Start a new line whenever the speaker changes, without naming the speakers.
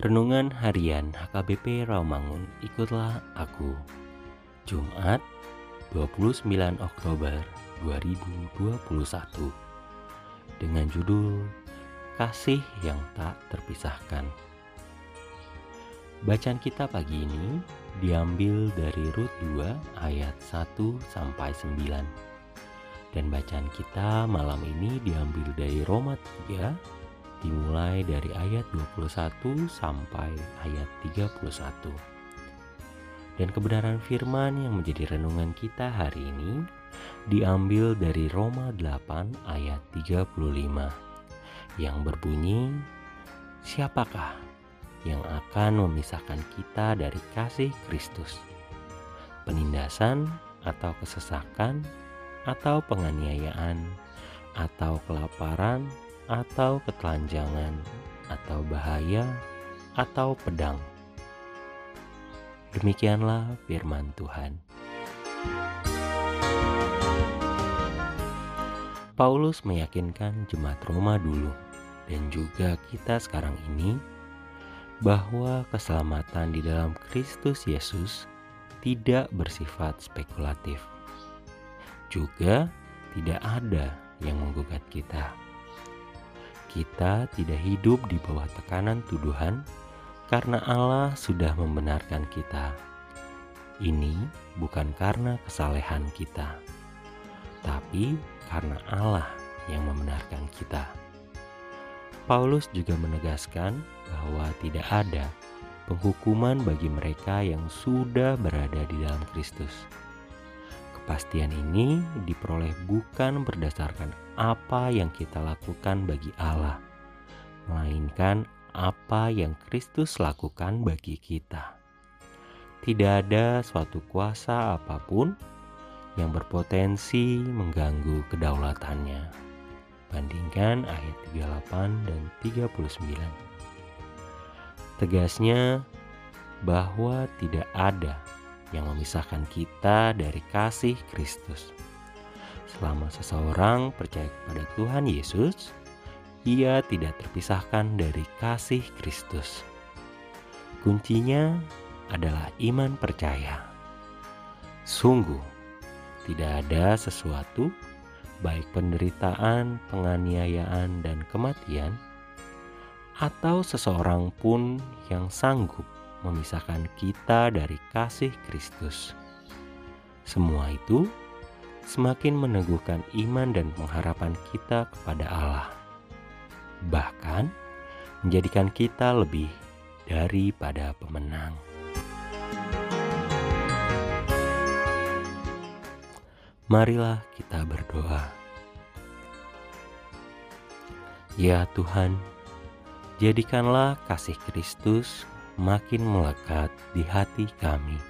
Renungan Harian HKBP Rawamangun Ikutlah Aku. Jumat 29 Oktober 2021 Dengan judul Kasih yang tak terpisahkan. Bacaan kita pagi ini diambil dari Rut 2 ayat 1 sampai 9 dan bacaan kita malam ini diambil dari Roma 3 dimulai dari ayat 21 sampai ayat 31. Dan kebenaran firman yang menjadi renungan kita hari ini diambil dari Roma 8 ayat 35 yang berbunyi Siapakah yang akan memisahkan kita dari kasih Kristus? Penindasan atau kesesakan atau penganiayaan atau kelaparan atau ketelanjangan, atau bahaya, atau pedang. Demikianlah firman Tuhan. Paulus meyakinkan jemaat Roma dulu dan juga kita sekarang ini bahwa keselamatan di dalam Kristus Yesus tidak bersifat spekulatif. Juga tidak ada yang menggugat kita kita tidak hidup di bawah tekanan tuduhan karena Allah sudah membenarkan kita. Ini bukan karena kesalehan kita, tapi karena Allah yang membenarkan kita. Paulus juga menegaskan bahwa tidak ada penghukuman bagi mereka yang sudah berada di dalam Kristus. Kepastian ini diperoleh bukan berdasarkan apa yang kita lakukan bagi Allah, melainkan apa yang Kristus lakukan bagi kita. Tidak ada suatu kuasa apa pun yang berpotensi mengganggu kedaulatannya. Bandingkan ayat 38 dan 39. Tegasnya bahwa tidak ada yang memisahkan kita dari kasih Kristus. Selama seseorang percaya kepada Tuhan Yesus, ia tidak terpisahkan dari kasih Kristus. Kuncinya adalah iman percaya. Sungguh, tidak ada sesuatu, baik penderitaan, penganiayaan, dan kematian, atau seseorang pun yang sanggup memisahkan kita dari kasih Kristus. Semua itu semakin meneguhkan iman dan pengharapan kita kepada Allah, bahkan menjadikan kita lebih daripada pemenang. Marilah kita berdoa. Ya Tuhan, jadikanlah kasih Kristus makin melekat di hati kami.